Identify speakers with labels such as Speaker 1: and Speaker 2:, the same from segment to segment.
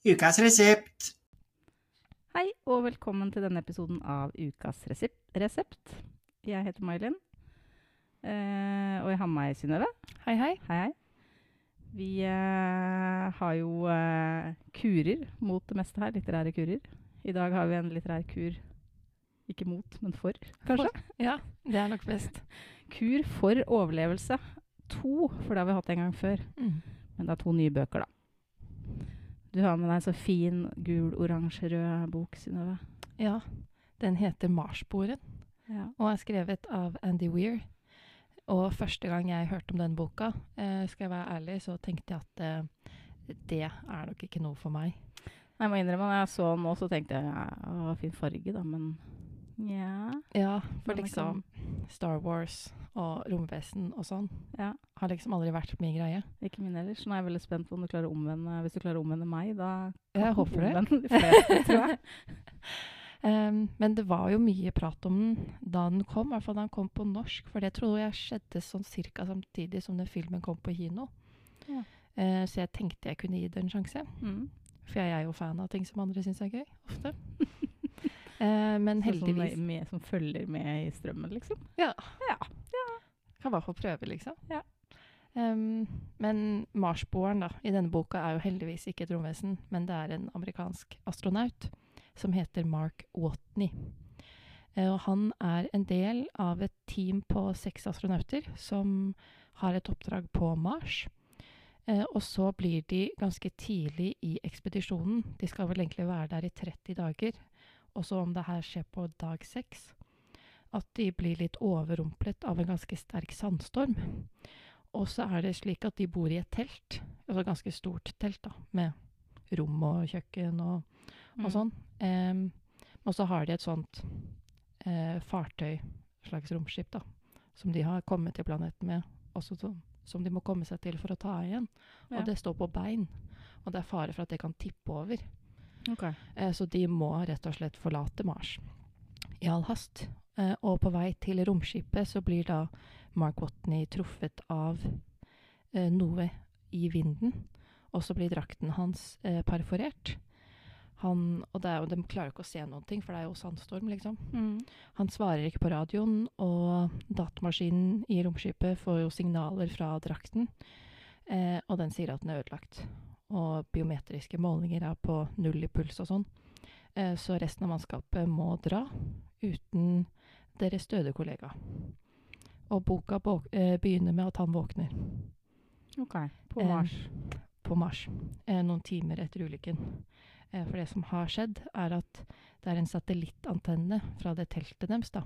Speaker 1: Ukas resept.
Speaker 2: Hei, og velkommen til denne episoden av Ukas resept. Jeg heter May-Linn, eh, og jeg har med meg Synnøve.
Speaker 3: Hei, hei.
Speaker 2: Hei, hei. Vi eh, har jo eh, kurer mot det meste her, litterære kurer. I dag har vi en litterær kur, ikke mot, men for, kanskje.
Speaker 3: Ja, det er nok best.
Speaker 2: Kur for overlevelse. To, for det har vi hatt en gang før.
Speaker 3: Mm.
Speaker 2: Men det er to nye bøker, da. Du har med deg så fin gul, oransje, rød bok, Synnøve.
Speaker 3: Ja, den heter Marsboeren
Speaker 2: Ja.
Speaker 3: og er skrevet av Andy Weir. Og første gang jeg hørte om den boka, eh, skal jeg være ærlig, så tenkte jeg at eh, det er nok ikke noe for meg.
Speaker 2: Jeg må innrømme, når jeg så den nå, så tenkte jeg ja, fin farge, da, men ja
Speaker 3: Ja, for liksom Star Wars og romvesen og sånn
Speaker 2: Ja,
Speaker 3: har liksom aldri vært min greie.
Speaker 2: ikke min heller. Så nå er jeg veldig spent på om du klarer å omvende Hvis du klarer å omvende meg, da
Speaker 3: Jeg
Speaker 2: kan du
Speaker 3: håper det.
Speaker 2: de fleste, tror jeg.
Speaker 3: um, men det var jo mye prat om den da den kom, i hvert fall da den kom på norsk. For det tror jeg skjedde sånn cirka samtidig som den filmen kom på kino.
Speaker 2: Ja.
Speaker 3: Uh, så jeg tenkte jeg kunne gi det en sjanse.
Speaker 2: Mm.
Speaker 3: For jeg er jo fan av ting som andre syns er gøy, ofte. eh, men
Speaker 2: heldigvis som, med, som følger med i strømmen, liksom. Ja.
Speaker 3: Kan i hvert fall prøve, liksom.
Speaker 2: Ja.
Speaker 3: Um, men Marsboeren da, i denne boka er jo heldigvis ikke et romvesen, men det er en amerikansk astronaut som heter Mark Watney. Uh, og han er en del av et team på seks astronauter som har et oppdrag på Mars. Uh, og så blir de ganske tidlig i ekspedisjonen. De skal vel egentlig være der i 30 dager. Og så om det her skjer på dag seks, at de blir litt overrumplet av en ganske sterk sandstorm. Og så er det slik at de bor i et telt, altså ganske stort telt, da, med rom og kjøkken og, og
Speaker 2: Mm.
Speaker 3: sånn. Um, og så har de et sånt eh, fartøy, slags romskip, da, som de har kommet til planeten med, også som, som de må komme seg til for å ta igjen.
Speaker 2: Ja.
Speaker 3: Og det står på bein, og det er fare for at det kan tippe over.
Speaker 2: Ok.
Speaker 3: Eh, Så de må rett og slett forlate Mars i all hast. Eh, Og på vei til romskipet så blir da Mark Watney truffet av eh, noe i vinden, og så blir drakten hans eh, perforert. Han, og er jo, de klarer ikke å se noen ting, for det er jo sandstorm, liksom.
Speaker 2: Mm.
Speaker 3: Han svarer ikke på radioen, og datamaskinen i romskipet får jo signaler fra drakten, eh, og den sier at den er ødelagt. Og biometriske målinger er på null i puls og sånn. Eh, så resten av mannskapet må dra uten deres døde kollega. Og boka eh, begynner med at han våkner
Speaker 2: Ok. På
Speaker 3: Eh,
Speaker 2: Mars.
Speaker 3: på Mars noen timer etter ulykken. For det som har skjedd, er at det er en satellittantenne fra det teltet deres da,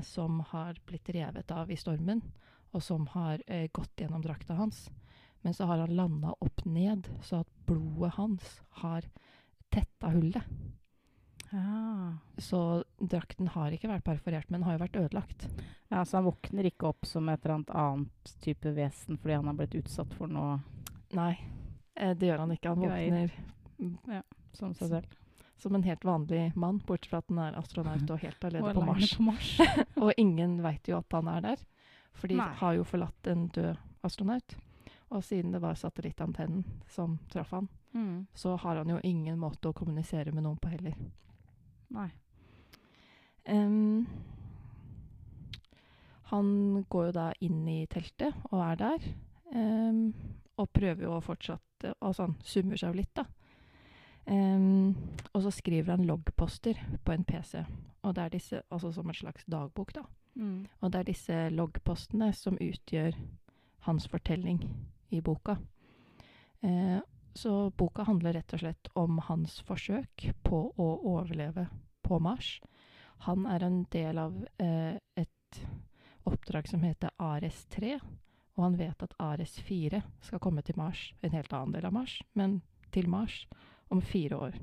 Speaker 3: som har blitt revet av i stormen, og som har gått gjennom drakta hans. Men så har han landa opp ned, så at blodet hans har tetta hullet.
Speaker 2: Ja.
Speaker 3: Så drakten har ikke vært perforert, men har jo vært ødelagt.
Speaker 2: ja, så han våkner ikke opp som et eller annet annet type vesen fordi han har blitt utsatt for noe
Speaker 3: Nei, eh, det gjør han ikke. Han
Speaker 2: våkner
Speaker 3: våkner
Speaker 2: som seg selv.
Speaker 3: som en helt vanlig mann, bortsett fra at han er astronaut og helt alene
Speaker 2: Og
Speaker 3: på Mars.
Speaker 2: på Mars.
Speaker 3: Og ingen veit jo at han er der, for de
Speaker 2: Nei.
Speaker 3: har jo forlatt en død astronaut. Og siden det var satellittantennen som traff han,
Speaker 2: Mm.
Speaker 3: så har han jo ingen måte å kommunisere med noen på heller.
Speaker 2: Nei.
Speaker 3: Um, han går jo da inn i teltet og er der, Um, og prøver jo å fortsette Og sånn summer seg jo litt, da. Um, og så skriver han loggposter på en PC, og det er disse, altså som en slags dagbok, da.
Speaker 2: Mm.
Speaker 3: Og det er disse loggpostene som utgjør hans fortelling i boka. Eh, så boka handler rett og slett om hans forsøk på å overleve på Mars. Han er en del av eh, et oppdrag som heter Ares 3, og han vet at Ares 4 skal komme til Mars, en helt annen del av Mars, men til Mars om fire år.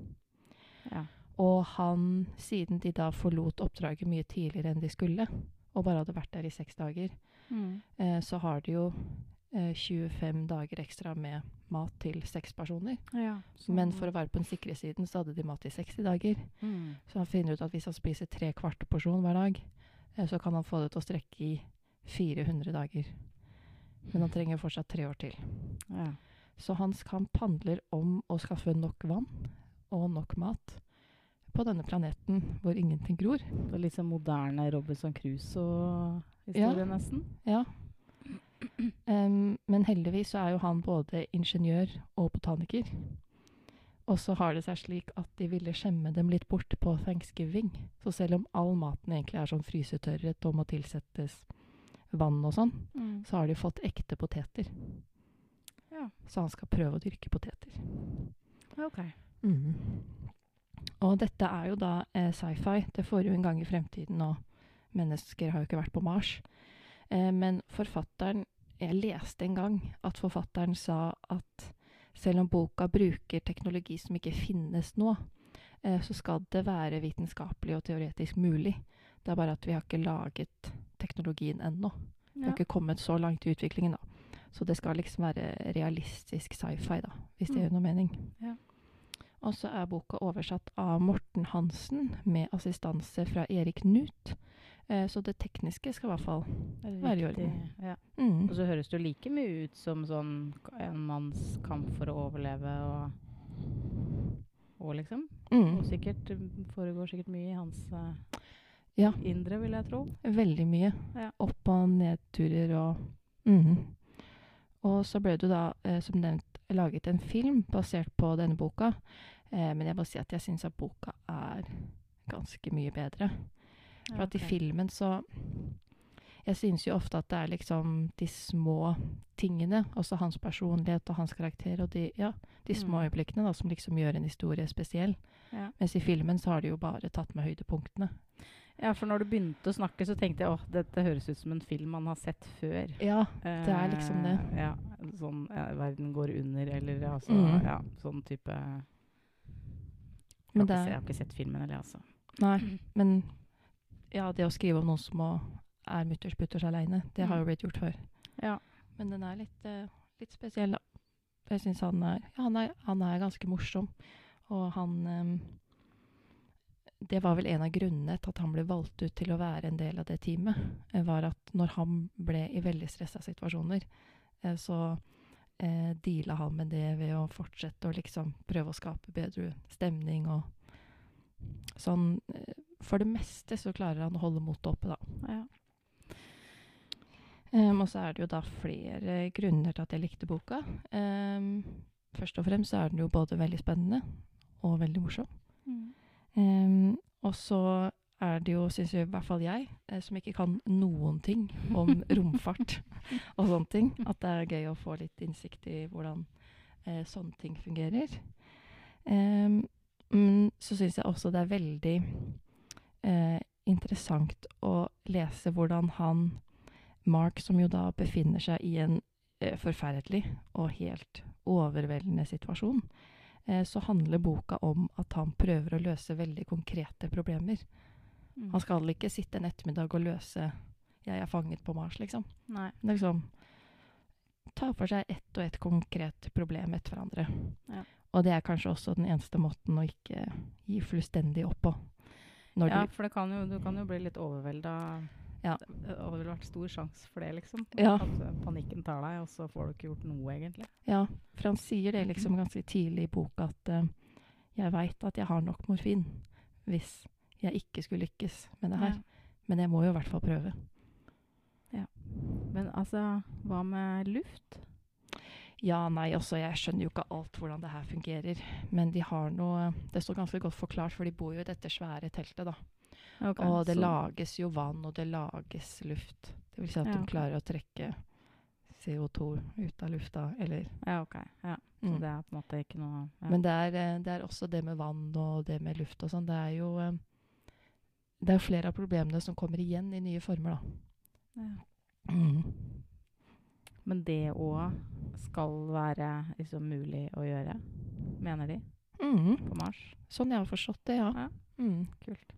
Speaker 2: Ja.
Speaker 3: Og han, siden de da forlot oppdraget mye tidligere enn de skulle, og bare hadde vært der i seks dager,
Speaker 2: Mm.
Speaker 3: eh, så har de jo 25 dager ekstra med mat til seks personer.
Speaker 2: Ja,
Speaker 3: Men for å være på den sikre siden, så hadde de mat i 60 dager.
Speaker 2: mm.
Speaker 3: Så han finner ut at hvis han spiser tre kvart porsjon hver dag, eh, så kan han få det til å strekke i 400 dager. Men han trenger fortsatt tre år til.
Speaker 2: ja.
Speaker 3: Så hans kamp handler om å skaffe nok vann og nok mat på denne planeten hvor ingenting gror.
Speaker 2: Det er litt sånn moderne Robinson Crusoe-historie, nesten.
Speaker 3: Ja. Em, men heldigvis så er jo han både ingeniør og botaniker. Og så har det seg slik at de ville skjemme dem litt bort på thanksgiving. Så selv om all maten egentlig er sånn frysetørret og må tilsettes vann og sånn,
Speaker 2: Mm.
Speaker 3: så har de fått ekte poteter.
Speaker 2: Ja.
Speaker 3: Så han skal prøve å dyrke poteter.
Speaker 2: OK.
Speaker 3: Mm. Og dette er jo da eh, sci-fi. Det får jo en gang i fremtiden, og mennesker har jo ikke vært på Mars. Eh, men forfatteren Jeg leste en gang at forfatteren sa at selv om boka bruker teknologi som ikke finnes nå, eh, så skal det være vitenskapelig og teoretisk mulig. Det er bare at vi har ikke laget teknologien ennå. Vi har ikke kommet så langt i utviklingen, da. Så det skal liksom være realistisk sci-fi, da, hvis det
Speaker 2: Mm.
Speaker 3: gjør noe mening.
Speaker 2: Ja.
Speaker 3: Og så er boka oversatt av Morten Hansen med assistanse fra Erik Knut. Eh, så det tekniske skal i hvert fall Være i orden.
Speaker 2: Ja.
Speaker 3: mm.
Speaker 2: Og så høres det jo like mye ut som sånn en manns kamp for å overleve og, og liksom.
Speaker 3: Mm.
Speaker 2: Og sikkert mm, foregår sikkert mye i hans uh,
Speaker 3: Ja.
Speaker 2: indre, vil jeg tro.
Speaker 3: Veldig mye.
Speaker 2: Ja.
Speaker 3: Opp- og nedturer og mm. Og så ble det da, eh, som nevnt, laget en film basert på denne boka. Eh, men jeg må si at jeg syns at boka er ganske mye bedre. For at i filmen så Jeg synes jo ofte at det er liksom de små tingene, også hans personlighet og hans karakter, og de, ja, de små
Speaker 2: Mm.
Speaker 3: øyeblikkene da, som liksom gjør en historie spesiell.
Speaker 2: Ja.
Speaker 3: Mens i filmen så har de jo bare tatt med høydepunktene.
Speaker 2: ja, for når du begynte å snakke, så tenkte jeg åh, dette høres ut som en film man har sett før.
Speaker 3: Ja, det er liksom det.
Speaker 2: Eh, Ja, sånn ja, verden går under, eller altså
Speaker 3: mm.
Speaker 2: Ja, sånn type Jeg har, ikke, jeg har ikke sett filmen, eller altså.
Speaker 3: Nei, men ja, det å skrive om noen som er mutters putters aleine, det har jo blitt gjort før.
Speaker 2: Ja.
Speaker 3: Men den er litt, eh, litt spesiell, da. Jeg syns han Ja, han han er ganske morsom. Og han um, Det var vel en av grunnene til at han ble valgt ut til å være en del av det teamet. eh, Var at når han ble i veldig stressa situasjoner, så eh, deala han med det ved å fortsette å liksom prøve å skape bedre stemning og sånn. eh, For det meste så klarer han å holde motet oppe, da.
Speaker 2: ja.
Speaker 3: Um, og så er det jo da flere grunner til at jeg likte boka. Um, først og fremst så er den jo både veldig spennende og veldig morsom.
Speaker 2: Mm.
Speaker 3: Um, og så er det jo, syns i hvert fall jeg, eh, som ikke kan noen ting om romfart og sånne ting, at det er gøy å få litt innsikt i hvordan eh, sånne ting fungerer. Um, men så syns jeg også det er veldig interessant å lese hvordan han Mark, som jo da befinner seg i en eh, forferdelig og helt overveldende situasjon, eh, så handler boka om at han prøver å løse veldig konkrete problemer.
Speaker 2: Mm.
Speaker 3: Han skal ikke sitte en ettermiddag og løse 'jeg er fanget på Mars', liksom.
Speaker 2: Nei.
Speaker 3: Liksom Ta for seg ett og ett konkret problem etter hverandre.
Speaker 2: Ja.
Speaker 3: Og det er kanskje også den eneste måten å ikke gi fullstendig opp på. Når
Speaker 2: Ja,
Speaker 3: du
Speaker 2: for det kan jo, du kan jo bli litt overvelda.
Speaker 3: Ja.
Speaker 2: Det hadde vært stor sjanse for det, liksom.
Speaker 3: Ja.
Speaker 2: At eh, panikken tar deg, og så får du ikke gjort noe, egentlig.
Speaker 3: Ja, for han sier det liksom ganske tidlig i boka at uh, jeg veit at jeg har nok morfin hvis jeg ikke skulle lykkes med det her. Men jeg må jo i hvert fall prøve. Ja.
Speaker 2: Men altså, hva med luft?
Speaker 3: Ja, nei, også jeg skjønner jo ikke alt hvordan det her fungerer. Men de har noe Det står ganske godt forklart, for de bor jo i dette svære teltet, da.
Speaker 2: Okay,
Speaker 3: og det
Speaker 2: så-
Speaker 3: lages jo vann, og det lages luft. Det vil si at
Speaker 2: Ja,
Speaker 3: de klarer å trekke CO2 ut av lufta, eller
Speaker 2: Ja, ok. Ja. Så
Speaker 3: mm.
Speaker 2: det er på en måte ikke noe ja.
Speaker 3: Men det er, eh, det er også det med vann og det med luft og sånn. Det er jo eh, Det er flere av problemene som kommer igjen i nye former, da.
Speaker 2: ja.
Speaker 3: Mm.
Speaker 2: Men det òg skal være liksom mulig å gjøre, mener de,
Speaker 3: Mm.
Speaker 2: på Mars?
Speaker 3: Sånn jeg har forstått det, ja.
Speaker 2: Ja.
Speaker 3: Mm.
Speaker 2: Kult.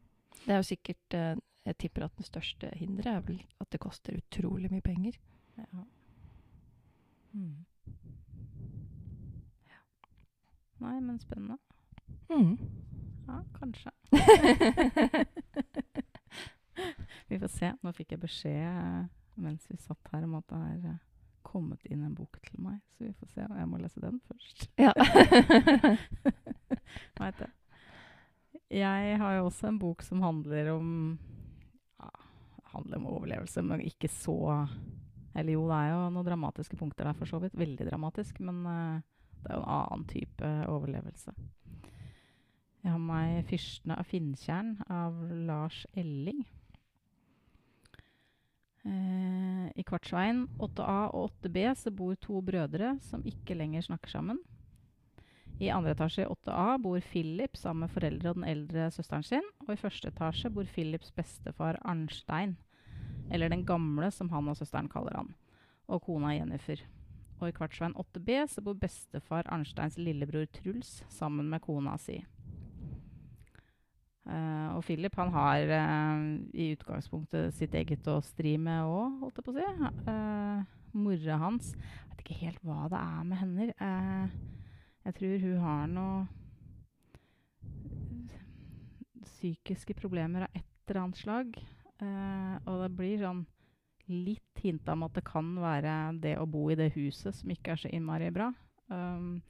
Speaker 3: Det er jo sikkert eh, Jeg tipper at det største hinderet er vel at det koster utrolig mye penger.
Speaker 2: Ja. Mm. ja. Nei, men spennende.
Speaker 3: Mm.
Speaker 2: Ja, kanskje. vi får se. Nå fikk jeg beskjed eh, mens vi satt her om at det er eh, kommet inn en bok til meg, så vi får se. Jeg må lese den først.
Speaker 3: Ja.
Speaker 2: Vet det. Jeg har jo også en bok som handler om ja, handler om overlevelse, men ikke så Eller jo, det er jo noen dramatiske punkter der, for så vidt. Veldig dramatisk, men uh, det er jo en annen type overlevelse. Jeg har meg 'Fyrstene av Finntjern' av Lars Elling. Eh, I Kvartsveien 8A og 8B så bor to brødre som ikke lenger snakker sammen. I andre etasje i 8A bor Philip sammen med foreldre og den eldre søsteren sin. Og i første etasje bor Philips bestefar Arnstein, eller den gamle som han og søsteren kaller han, og kona Jennifer. Og i Kvartsveien 8B så bor bestefar Arnsteins lillebror Truls sammen med kona si. Eh, og Philip han har uh, i utgangspunktet sitt eget å stri med òg, holdt jeg på å si. Uh, Mora hans Jeg vet ikke helt hva det er med henne. Uh, jeg tror hun har noe psykiske problemer av et eller annet slag. Eh, og det blir sånn litt hinta om at det kan være det å bo i det huset som ikke er så innmari bra. Um,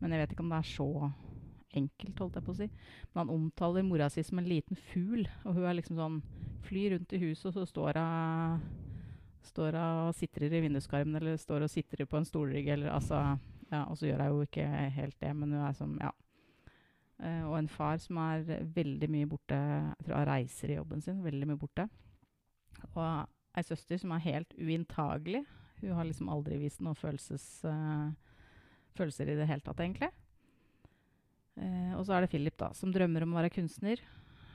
Speaker 2: men jeg vet ikke om det er så enkelt, holdt jeg på å si. Men han omtaler mora si som en liten fugl, og hun er liksom sånn Flyr rundt i huset, og så står hun Står og sitrer i vinduskarmen, eller står og sitrer på en stolrygg, eller altså ja, Og så gjør hun jo ikke helt det, men hun er som Ja. Uh, og en far som er veldig mye borte Jeg tror han reiser i jobben sin, veldig mye borte. Og ei søster som er helt uinntagelig. Hun har liksom aldri vist noen følelses, uh, følelser i det hele tatt, egentlig. Eh, og så er det Philip, da, som drømmer om å være kunstner.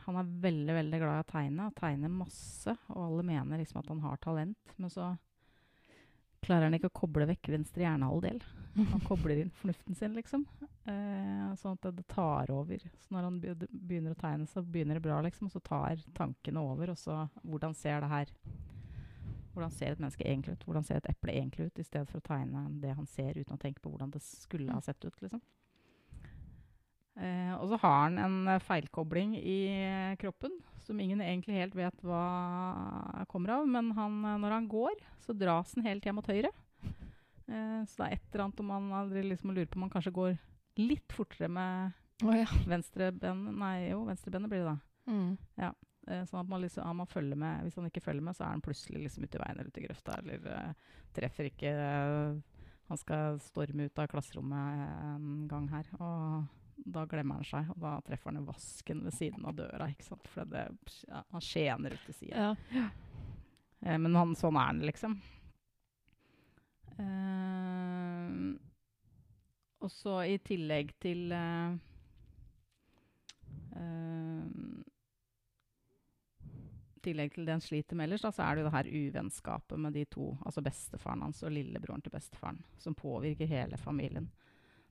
Speaker 2: Han er veldig veldig glad i å tegne, tegner masse. Og alle mener liksom at han har talent, men så klarer han ikke å koble vekk venstre hjernehalvdel. Han kobler inn fornuften sin, liksom. Eh, sånn at det tar over. Så når han begynner å tegne, så begynner det bra, liksom. Og så tar tankene over. Og så Hvordan ser det her Hvordan ser et menneske egentlig ut? Hvordan ser et eple egentlig ut? I stedet for å tegne det han ser, uten å tenke på hvordan det skulle ha sett ut, liksom. Eh, og så har han en eh, feilkobling i eh, kroppen som ingen egentlig helt vet hva kommer av. Men han, eh, når han går, så dras han hele hjem mot høyre. Eh, så det er et eller annet om han liksom lurer på om han kanskje går litt fortere med
Speaker 3: oh, ja.
Speaker 2: venstrebenet Nei, jo, venstrebenet blir det da.
Speaker 3: Mm.
Speaker 2: Eh, sånn at man liksom, ja, man følger med. Hvis han ikke følger med, så er han plutselig liksom ute i veien eller ute i grøfta. Eller treffer ikke Han skal storme ut av klasserommet en gang her. Og da glemmer han seg, og da treffer han jo vasken ved siden av døra. ikke sant? For det, ja, han skjener ut til sida.
Speaker 3: ja.
Speaker 2: Eh, men han, sånn er han, liksom. Eh, og så i tillegg til eh, eh, tillegg til det han sliter med ellers, da, så er det jo det her uvennskapet med de to, altså bestefaren hans og lillebroren til bestefaren, som påvirker hele familien.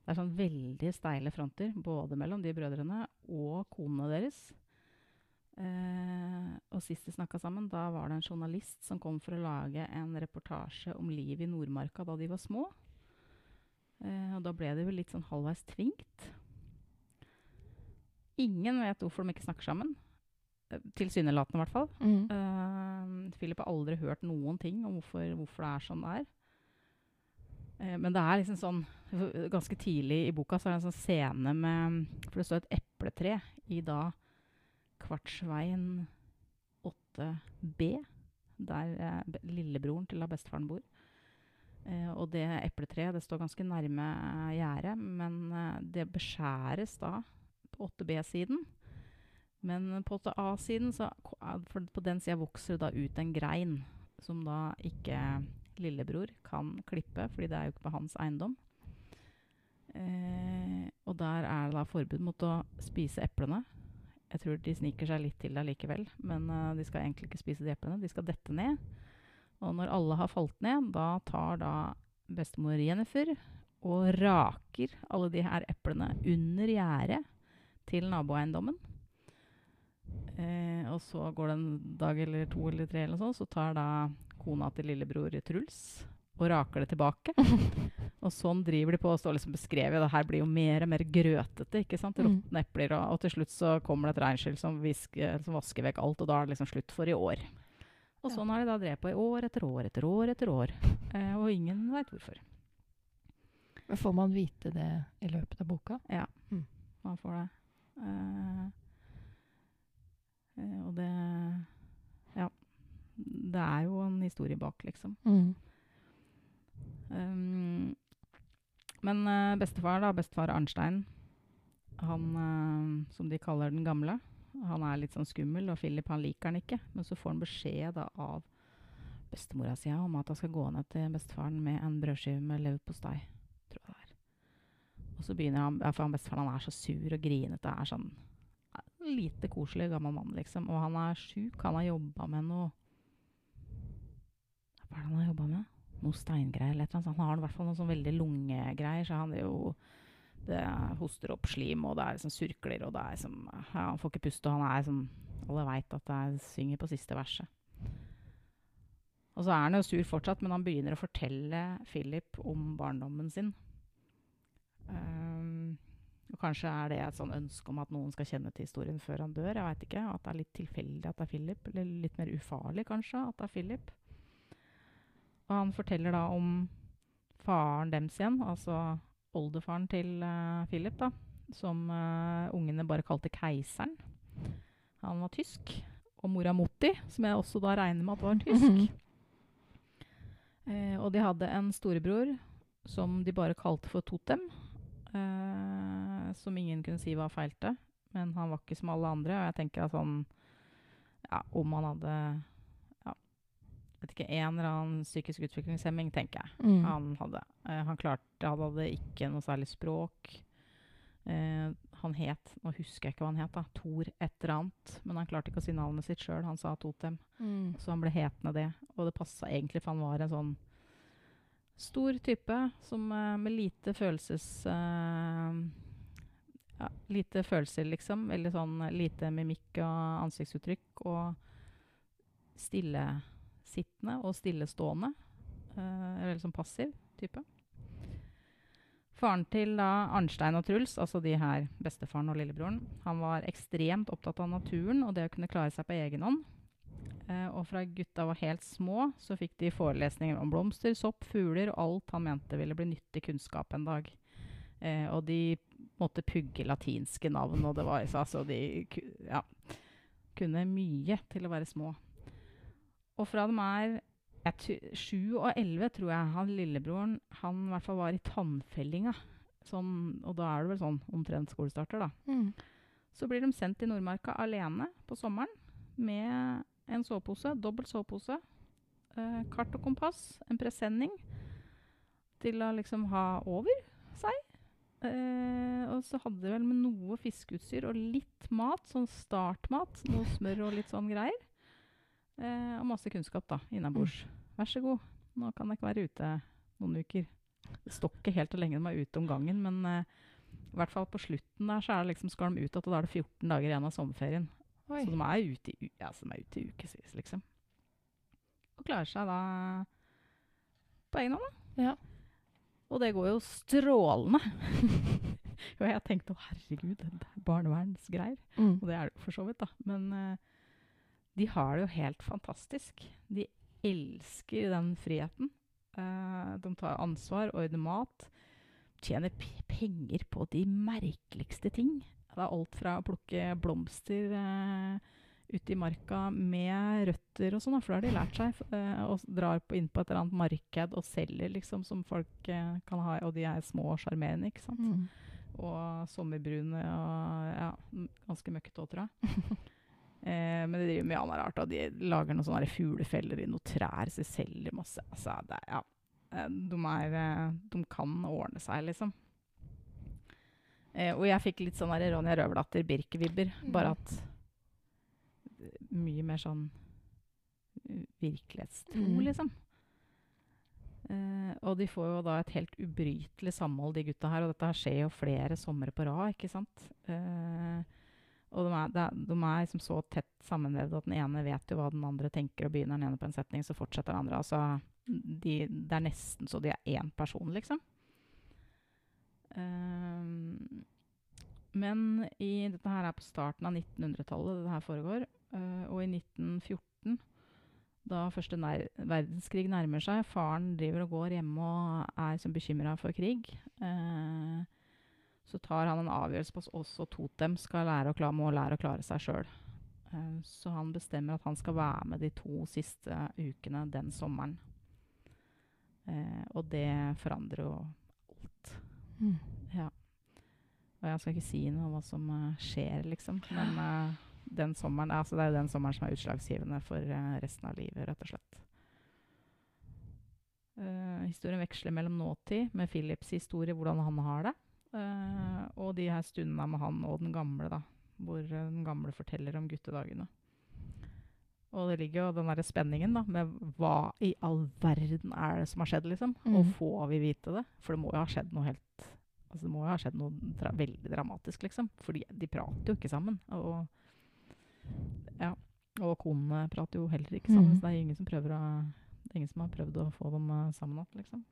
Speaker 2: Det er sånn veldig steile fronter, både mellom de brødrene og konene deres. Eh, og sist de snakka sammen, da var det en journalist som kom for å lage en reportasje om livet i Nordmarka da de var små. Eh, og da ble det vel litt sånn halvveis tvingt. Ingen vet hvorfor de ikke snakker sammen. Eh, Tilsynelatende, i hvert fall.
Speaker 3: Mm.
Speaker 2: Eh, Philip har aldri hørt noen ting om hvorfor, hvorfor det er sånn det er. Eh, men det er liksom sånn Ganske tidlig i boka så er det en sånn scene med For det står et epletre i da Kvartsveien 8B, der eh, lillebroren til da bestefaren bor. Eh, og det epletreet det står ganske nærme eh, gjerdet, men det beskjæres da på 8B-siden. Men på 8A-siden, så er- for på den sida vokser det da ut en grein som da ikke lillebror kan klippe, fordi det er jo ikke på hans eiendom. Eh, og der er det da forbud mot å spise eplene. Jeg tror de sniker seg litt til det likevel, men eh, de skal egentlig ikke spise de eplene. De skal dette ned. Og når alle har falt ned, da tar da bestemor Jennifer og raker alle de her eplene under gjerdet til naboeiendommen. Eh, og så går det en dag eller to eller tre, eller sånn, så tar da kona til lillebror Truls og raker det tilbake. og sånn driver de på og står liksom beskrevet. Det her blir jo mer og mer grøtete. ikke sant?
Speaker 3: Mm.
Speaker 2: Råtne epler. Og, og til slutt så kommer det et regnskyll som, som vasker vekk alt, og da er det liksom slutt for i år. Og sånn har de da drevet på i år etter år etter år etter år. Eh, og ingen veit hvorfor.
Speaker 3: Men får man vite det i løpet av boka?
Speaker 2: Ja, Man får det. Eh, eh, og det. Det er jo en historie bak, liksom. Um, men uh, bestefar, da, bestefar Arnstein, han uh, som de kaller den gamle, han er litt sånn skummel, og Philip han liker han ikke. Men så får han beskjed da av bestemora si om at han skal gå ned til bestefaren med en brødskive med leverpostei. Tror jeg det er. Og så begynner han, ja, for han bestefaren han er så sur og grinete. er sånn Lite koselig gammel mann, liksom. Og han er sjuk. Han har jobba med noe han har jobba med? Noe steingreier eller et. Han har i hvert fall noen sånn veldig lungegreier, så han er jo det hoster opp slim, og det er liksom surkler, og det er som ja, Han får ikke puste, og han er som Alle veit at er, synger på siste verset. Og så er han jo sur fortsatt, men han begynner å fortelle Philip om barndommen sin. Um, og kanskje er det et sånn ønske om at noen skal kjenne til historien før han dør. Jeg vet ikke. At det er litt tilfeldig at det er Philip. Eller litt mer ufarlig, kanskje, at det er Philip. Og han forteller da om faren dems igjen, altså oldefaren til uh, Philip, da. Som uh, ungene bare kalte keiseren. Han var tysk. Og mora Motti, som jeg også da regner med at var tysk. Eh, og de hadde en storebror som de bare kalte for Totem. Eh, som ingen kunne si hva feilte. Men han var ikke som alle andre. Og jeg tenker at sånn Ja, om han hadde vet ikke, En eller annen psykisk utviklingshemming, tenker jeg.
Speaker 3: Mm.
Speaker 2: Han hadde. Uh, han klarte Han hadde ikke noe særlig språk. Uh, han het Nå husker jeg ikke hva han het. da, Tor et eller annet. Men han klarte ikke å si navnet sitt sjøl. Han sa Totem.
Speaker 3: Mm.
Speaker 2: Så han ble hetende det. Og det passa egentlig, for han var en sånn stor type som, uh, med lite følelses... ja, lite følelser, liksom. Veldig sånn lite mimikk og ansiktsuttrykk. Og stillesittende og stillestående. Uh, veldig sånn passiv type. Faren til da Arnstein og Truls, altså de her bestefaren og lillebroren, han var ekstremt opptatt av naturen og det å kunne klare seg på egen hånd. Eh, og fra gutta var helt små, så fikk de forelesninger om blomster, sopp, fugler og alt han mente ville bli nyttig kunnskap en dag. Eh, og de måtte pugge latinske navn, og det var altså de ja, kunne mye til å være små. Og fra de er sju og elleve, tror jeg han lillebroren han i hvert fall var i tannfellinga. Sånn, og da er det vel sånn omtrent skolestarter, da.
Speaker 3: Mm.
Speaker 2: Så blir de sendt til Nordmarka alene på sommeren med en sovepose, dobbelt sovepose, eh, kart og kompass, en presenning til å liksom ha over seg. Eh, og så hadde de vel med noe fiskeutstyr og litt mat, sånn startmat, noe smør og litt sånn greier. Eh, og masse kunnskap da, innabords. Vær så god, nå kan dere være ute noen uker. Det står ikke helt hvor lenge de er ute om gangen, men eh, i hvert fall på slutten der så er det liksom, skal de ut og da er det 14 dager igjen av sommerferien.
Speaker 3: Oi.
Speaker 2: Så de er ute i, ja, så ute i ukevis, liksom. Og klarer seg da på egen hånd, da.
Speaker 3: Ja.
Speaker 2: Og det går jo strålende. og jeg tenkte å herregud, det er barnevernsgreier.
Speaker 3: Mm.
Speaker 2: Og det er det for så vidt, da. Men eh, de har det jo helt fantastisk. De elsker den friheten. Uh, de tar ansvar, ordner mat. Tjener penger på de merkeligste ting. Det er alt fra å plukke blomster uh, ute i marka med røtter og sånn, for det har de lært seg. Uh, og drar på, inn på et eller annet marked og selger, liksom, som folk uh, kan ha. Og de er små og sjarmerende, ikke sant.
Speaker 3: Mm.
Speaker 2: Og sommerbrune og ja, ganske møkkete òg, tror jeg. eh, men de driver med annet rart. Og de lager noen sånne fuglefeller i noen trær, så de selger masse. Altså, det ja. Eh, De, er, eh, de kan ordne seg, liksom. Eh, og jeg fikk litt sånn Ronja Røverdatter Birk-vibber. Bare
Speaker 3: Mhm.
Speaker 2: at eh, Mye mer sånn virkelighetstro,
Speaker 3: mm.
Speaker 2: liksom. Eh, og de får jo da et helt ubrytelig samhold, de gutta her. Og dette skjer jo flere somre på rad, ikke sant. Eh, og de er, de er liksom så tett sammenvevd at den ene vet jo hva den andre tenker, og begynner den ene på en setning, så fortsetter den andre. Altså, de, det er nesten så de er én person, liksom. Um, men i, dette her er på starten av 1900-tallet det her foregår. Uh, og i 1914, da første nær verdenskrig nærmer seg. Faren driver og går hjemme og er som bekymra for krig. Eh, så tar han en avgjørelse på at også Totem skal lære å klare, må lære å klare seg sjøl. Uh, så han bestemmer at han skal være med de to siste ukene den sommeren. Uh, og det forandrer jo alt.
Speaker 3: Mm.
Speaker 2: Ja. Og jeg skal ikke si noe om hva som eh, skjer, liksom. Men eh, den sommeren, altså det er jo den sommeren som er utslagsgivende for eh, resten av livet, rett og slett. Uh, historien veksler mellom nåtid, med Philips historie, hvordan han har det, eh, og de her stundene med han og den gamle, da. Hvor eh, den gamle forteller om guttedagene. Og det ligger jo den derre spenningen da, med hva i all verden er det som har skjedd, liksom. Og
Speaker 3: Mm.
Speaker 2: får vi vite det? For det må jo ha skjedd noe helt Altså det må jo ha skjedd noe dra veldig dramatisk, liksom. For de, de prater jo ikke sammen. Og ja. Og konene prater jo heller ikke sammen,
Speaker 3: mm.
Speaker 2: så det er ingen som prøver å det er ingen som har prøvd å få dem eh, sammen igjen, liksom.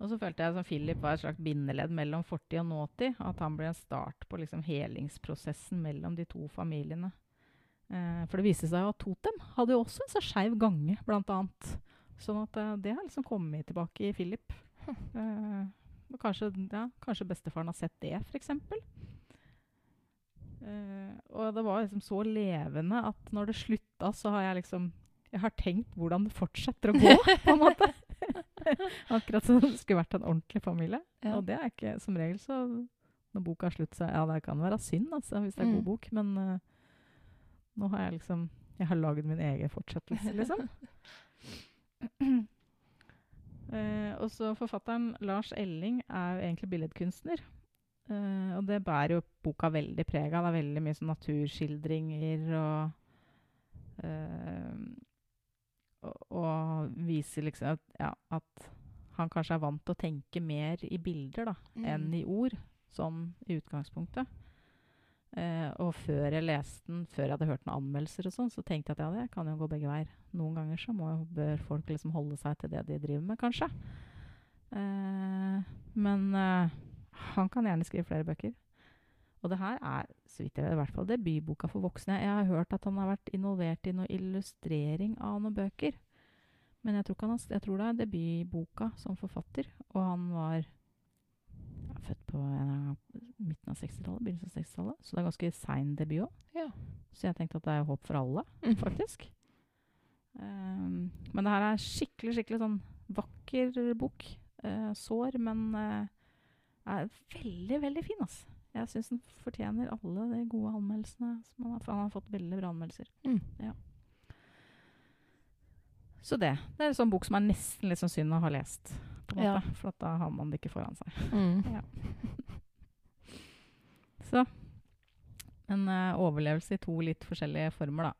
Speaker 2: Og så følte jeg som Philip var et slags bindeledd mellom fortid og nåtid. At han ble en start på liksom helingsprosessen mellom de to familiene. Eh, for det viste seg jo at Totem hadde jo også en så skeiv gange, blant annet. Sånn at eh, det har liksom kommet tilbake i Philip. Eh, kanskje, ja, kanskje bestefaren har sett det, f.eks. Uh, og det var liksom så levende at når det slutta, så har jeg liksom Jeg har tenkt hvordan det fortsetter å gå, på en måte. Akkurat som det skulle vært en ordentlig familie.
Speaker 3: Ja.
Speaker 2: Og det er ikke som regel så Når boka er slutt, så Ja, det kan være synd, altså, hvis det er
Speaker 3: Mm.
Speaker 2: god bok, men uh, nå har jeg liksom Jeg har lagd min egen fortsettelse, liksom. uh, og så forfatteren Lars Elling er jo egentlig billedkunstner. Uh, og det bærer jo boka veldig preg av. Det er veldig mye sånn naturskildringer og eh, og, viser liksom at, ja, at han kanskje er vant til å tenke mer i bilder da, enn
Speaker 3: Mm.
Speaker 2: i ord, sånn i utgangspunktet. Eh, og før jeg leste den, før jeg hadde hørt noen anmeldelser, og sånn, så tenkte jeg at ja, det kan jo gå begge veier. Noen ganger så må, bør folk liksom holde seg til det de driver med, kanskje. Eh, men eh, han kan gjerne skrive flere bøker. Og det her er så vidt jeg vet, i hvert fall debutboka for voksne. Jeg har hørt at han har vært involvert i noe illustrering av noen bøker. Men jeg tror, ikke han har, jeg tror det er debutboka som forfatter. Og han var ja, født på en midten av 60-tallet, begynnelsen av 60-tallet. Så det er ganske sein debut òg.
Speaker 3: Ja.
Speaker 2: Så jeg tenkte at det er håp for alle,
Speaker 3: Mm.
Speaker 2: faktisk. Um, men det her er skikkelig, skikkelig sånn vakker bok. Uh, sår, men uh, er veldig, veldig fin, altså. Jeg syns han fortjener alle de gode anmeldelsene. Som han, har, han har fått veldig bra anmeldelser.
Speaker 3: Mm.
Speaker 2: Ja. Så det. Det er en sånn bok som er nesten litt sånn synd å ha lest.
Speaker 3: Ja.
Speaker 2: For at da har man det ikke foran seg.
Speaker 3: Mm.
Speaker 2: Så en uh, overlevelse i to litt forskjellige former, da.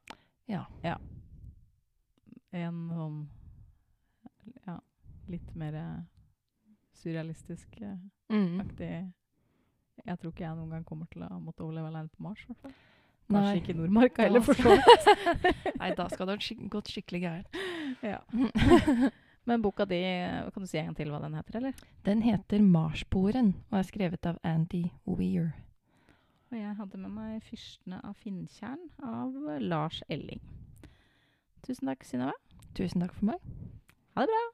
Speaker 3: Ja.
Speaker 2: En sånn ja, litt mer eh, surrealistisk eh,
Speaker 3: Mm.
Speaker 2: Jeg tror ikke jeg noen gang kommer til å måtte overleve alene på Mars. Hvertfall. Kanskje
Speaker 3: Nei.
Speaker 2: ikke i Nordmarka heller, for så vidt.
Speaker 3: Nei, da skal det ha skik gått skikkelig gærent.
Speaker 2: ja. Men boka di, kan du si en gang til hva den heter, eller?
Speaker 3: Den heter 'Marsboeren' og er skrevet av Andy Weir.
Speaker 2: Og jeg hadde med meg 'Fyrstene av Finntjern' av Lars Elling. Tusen takk, Synnøve.
Speaker 3: Tusen takk for meg.
Speaker 2: Ha det bra!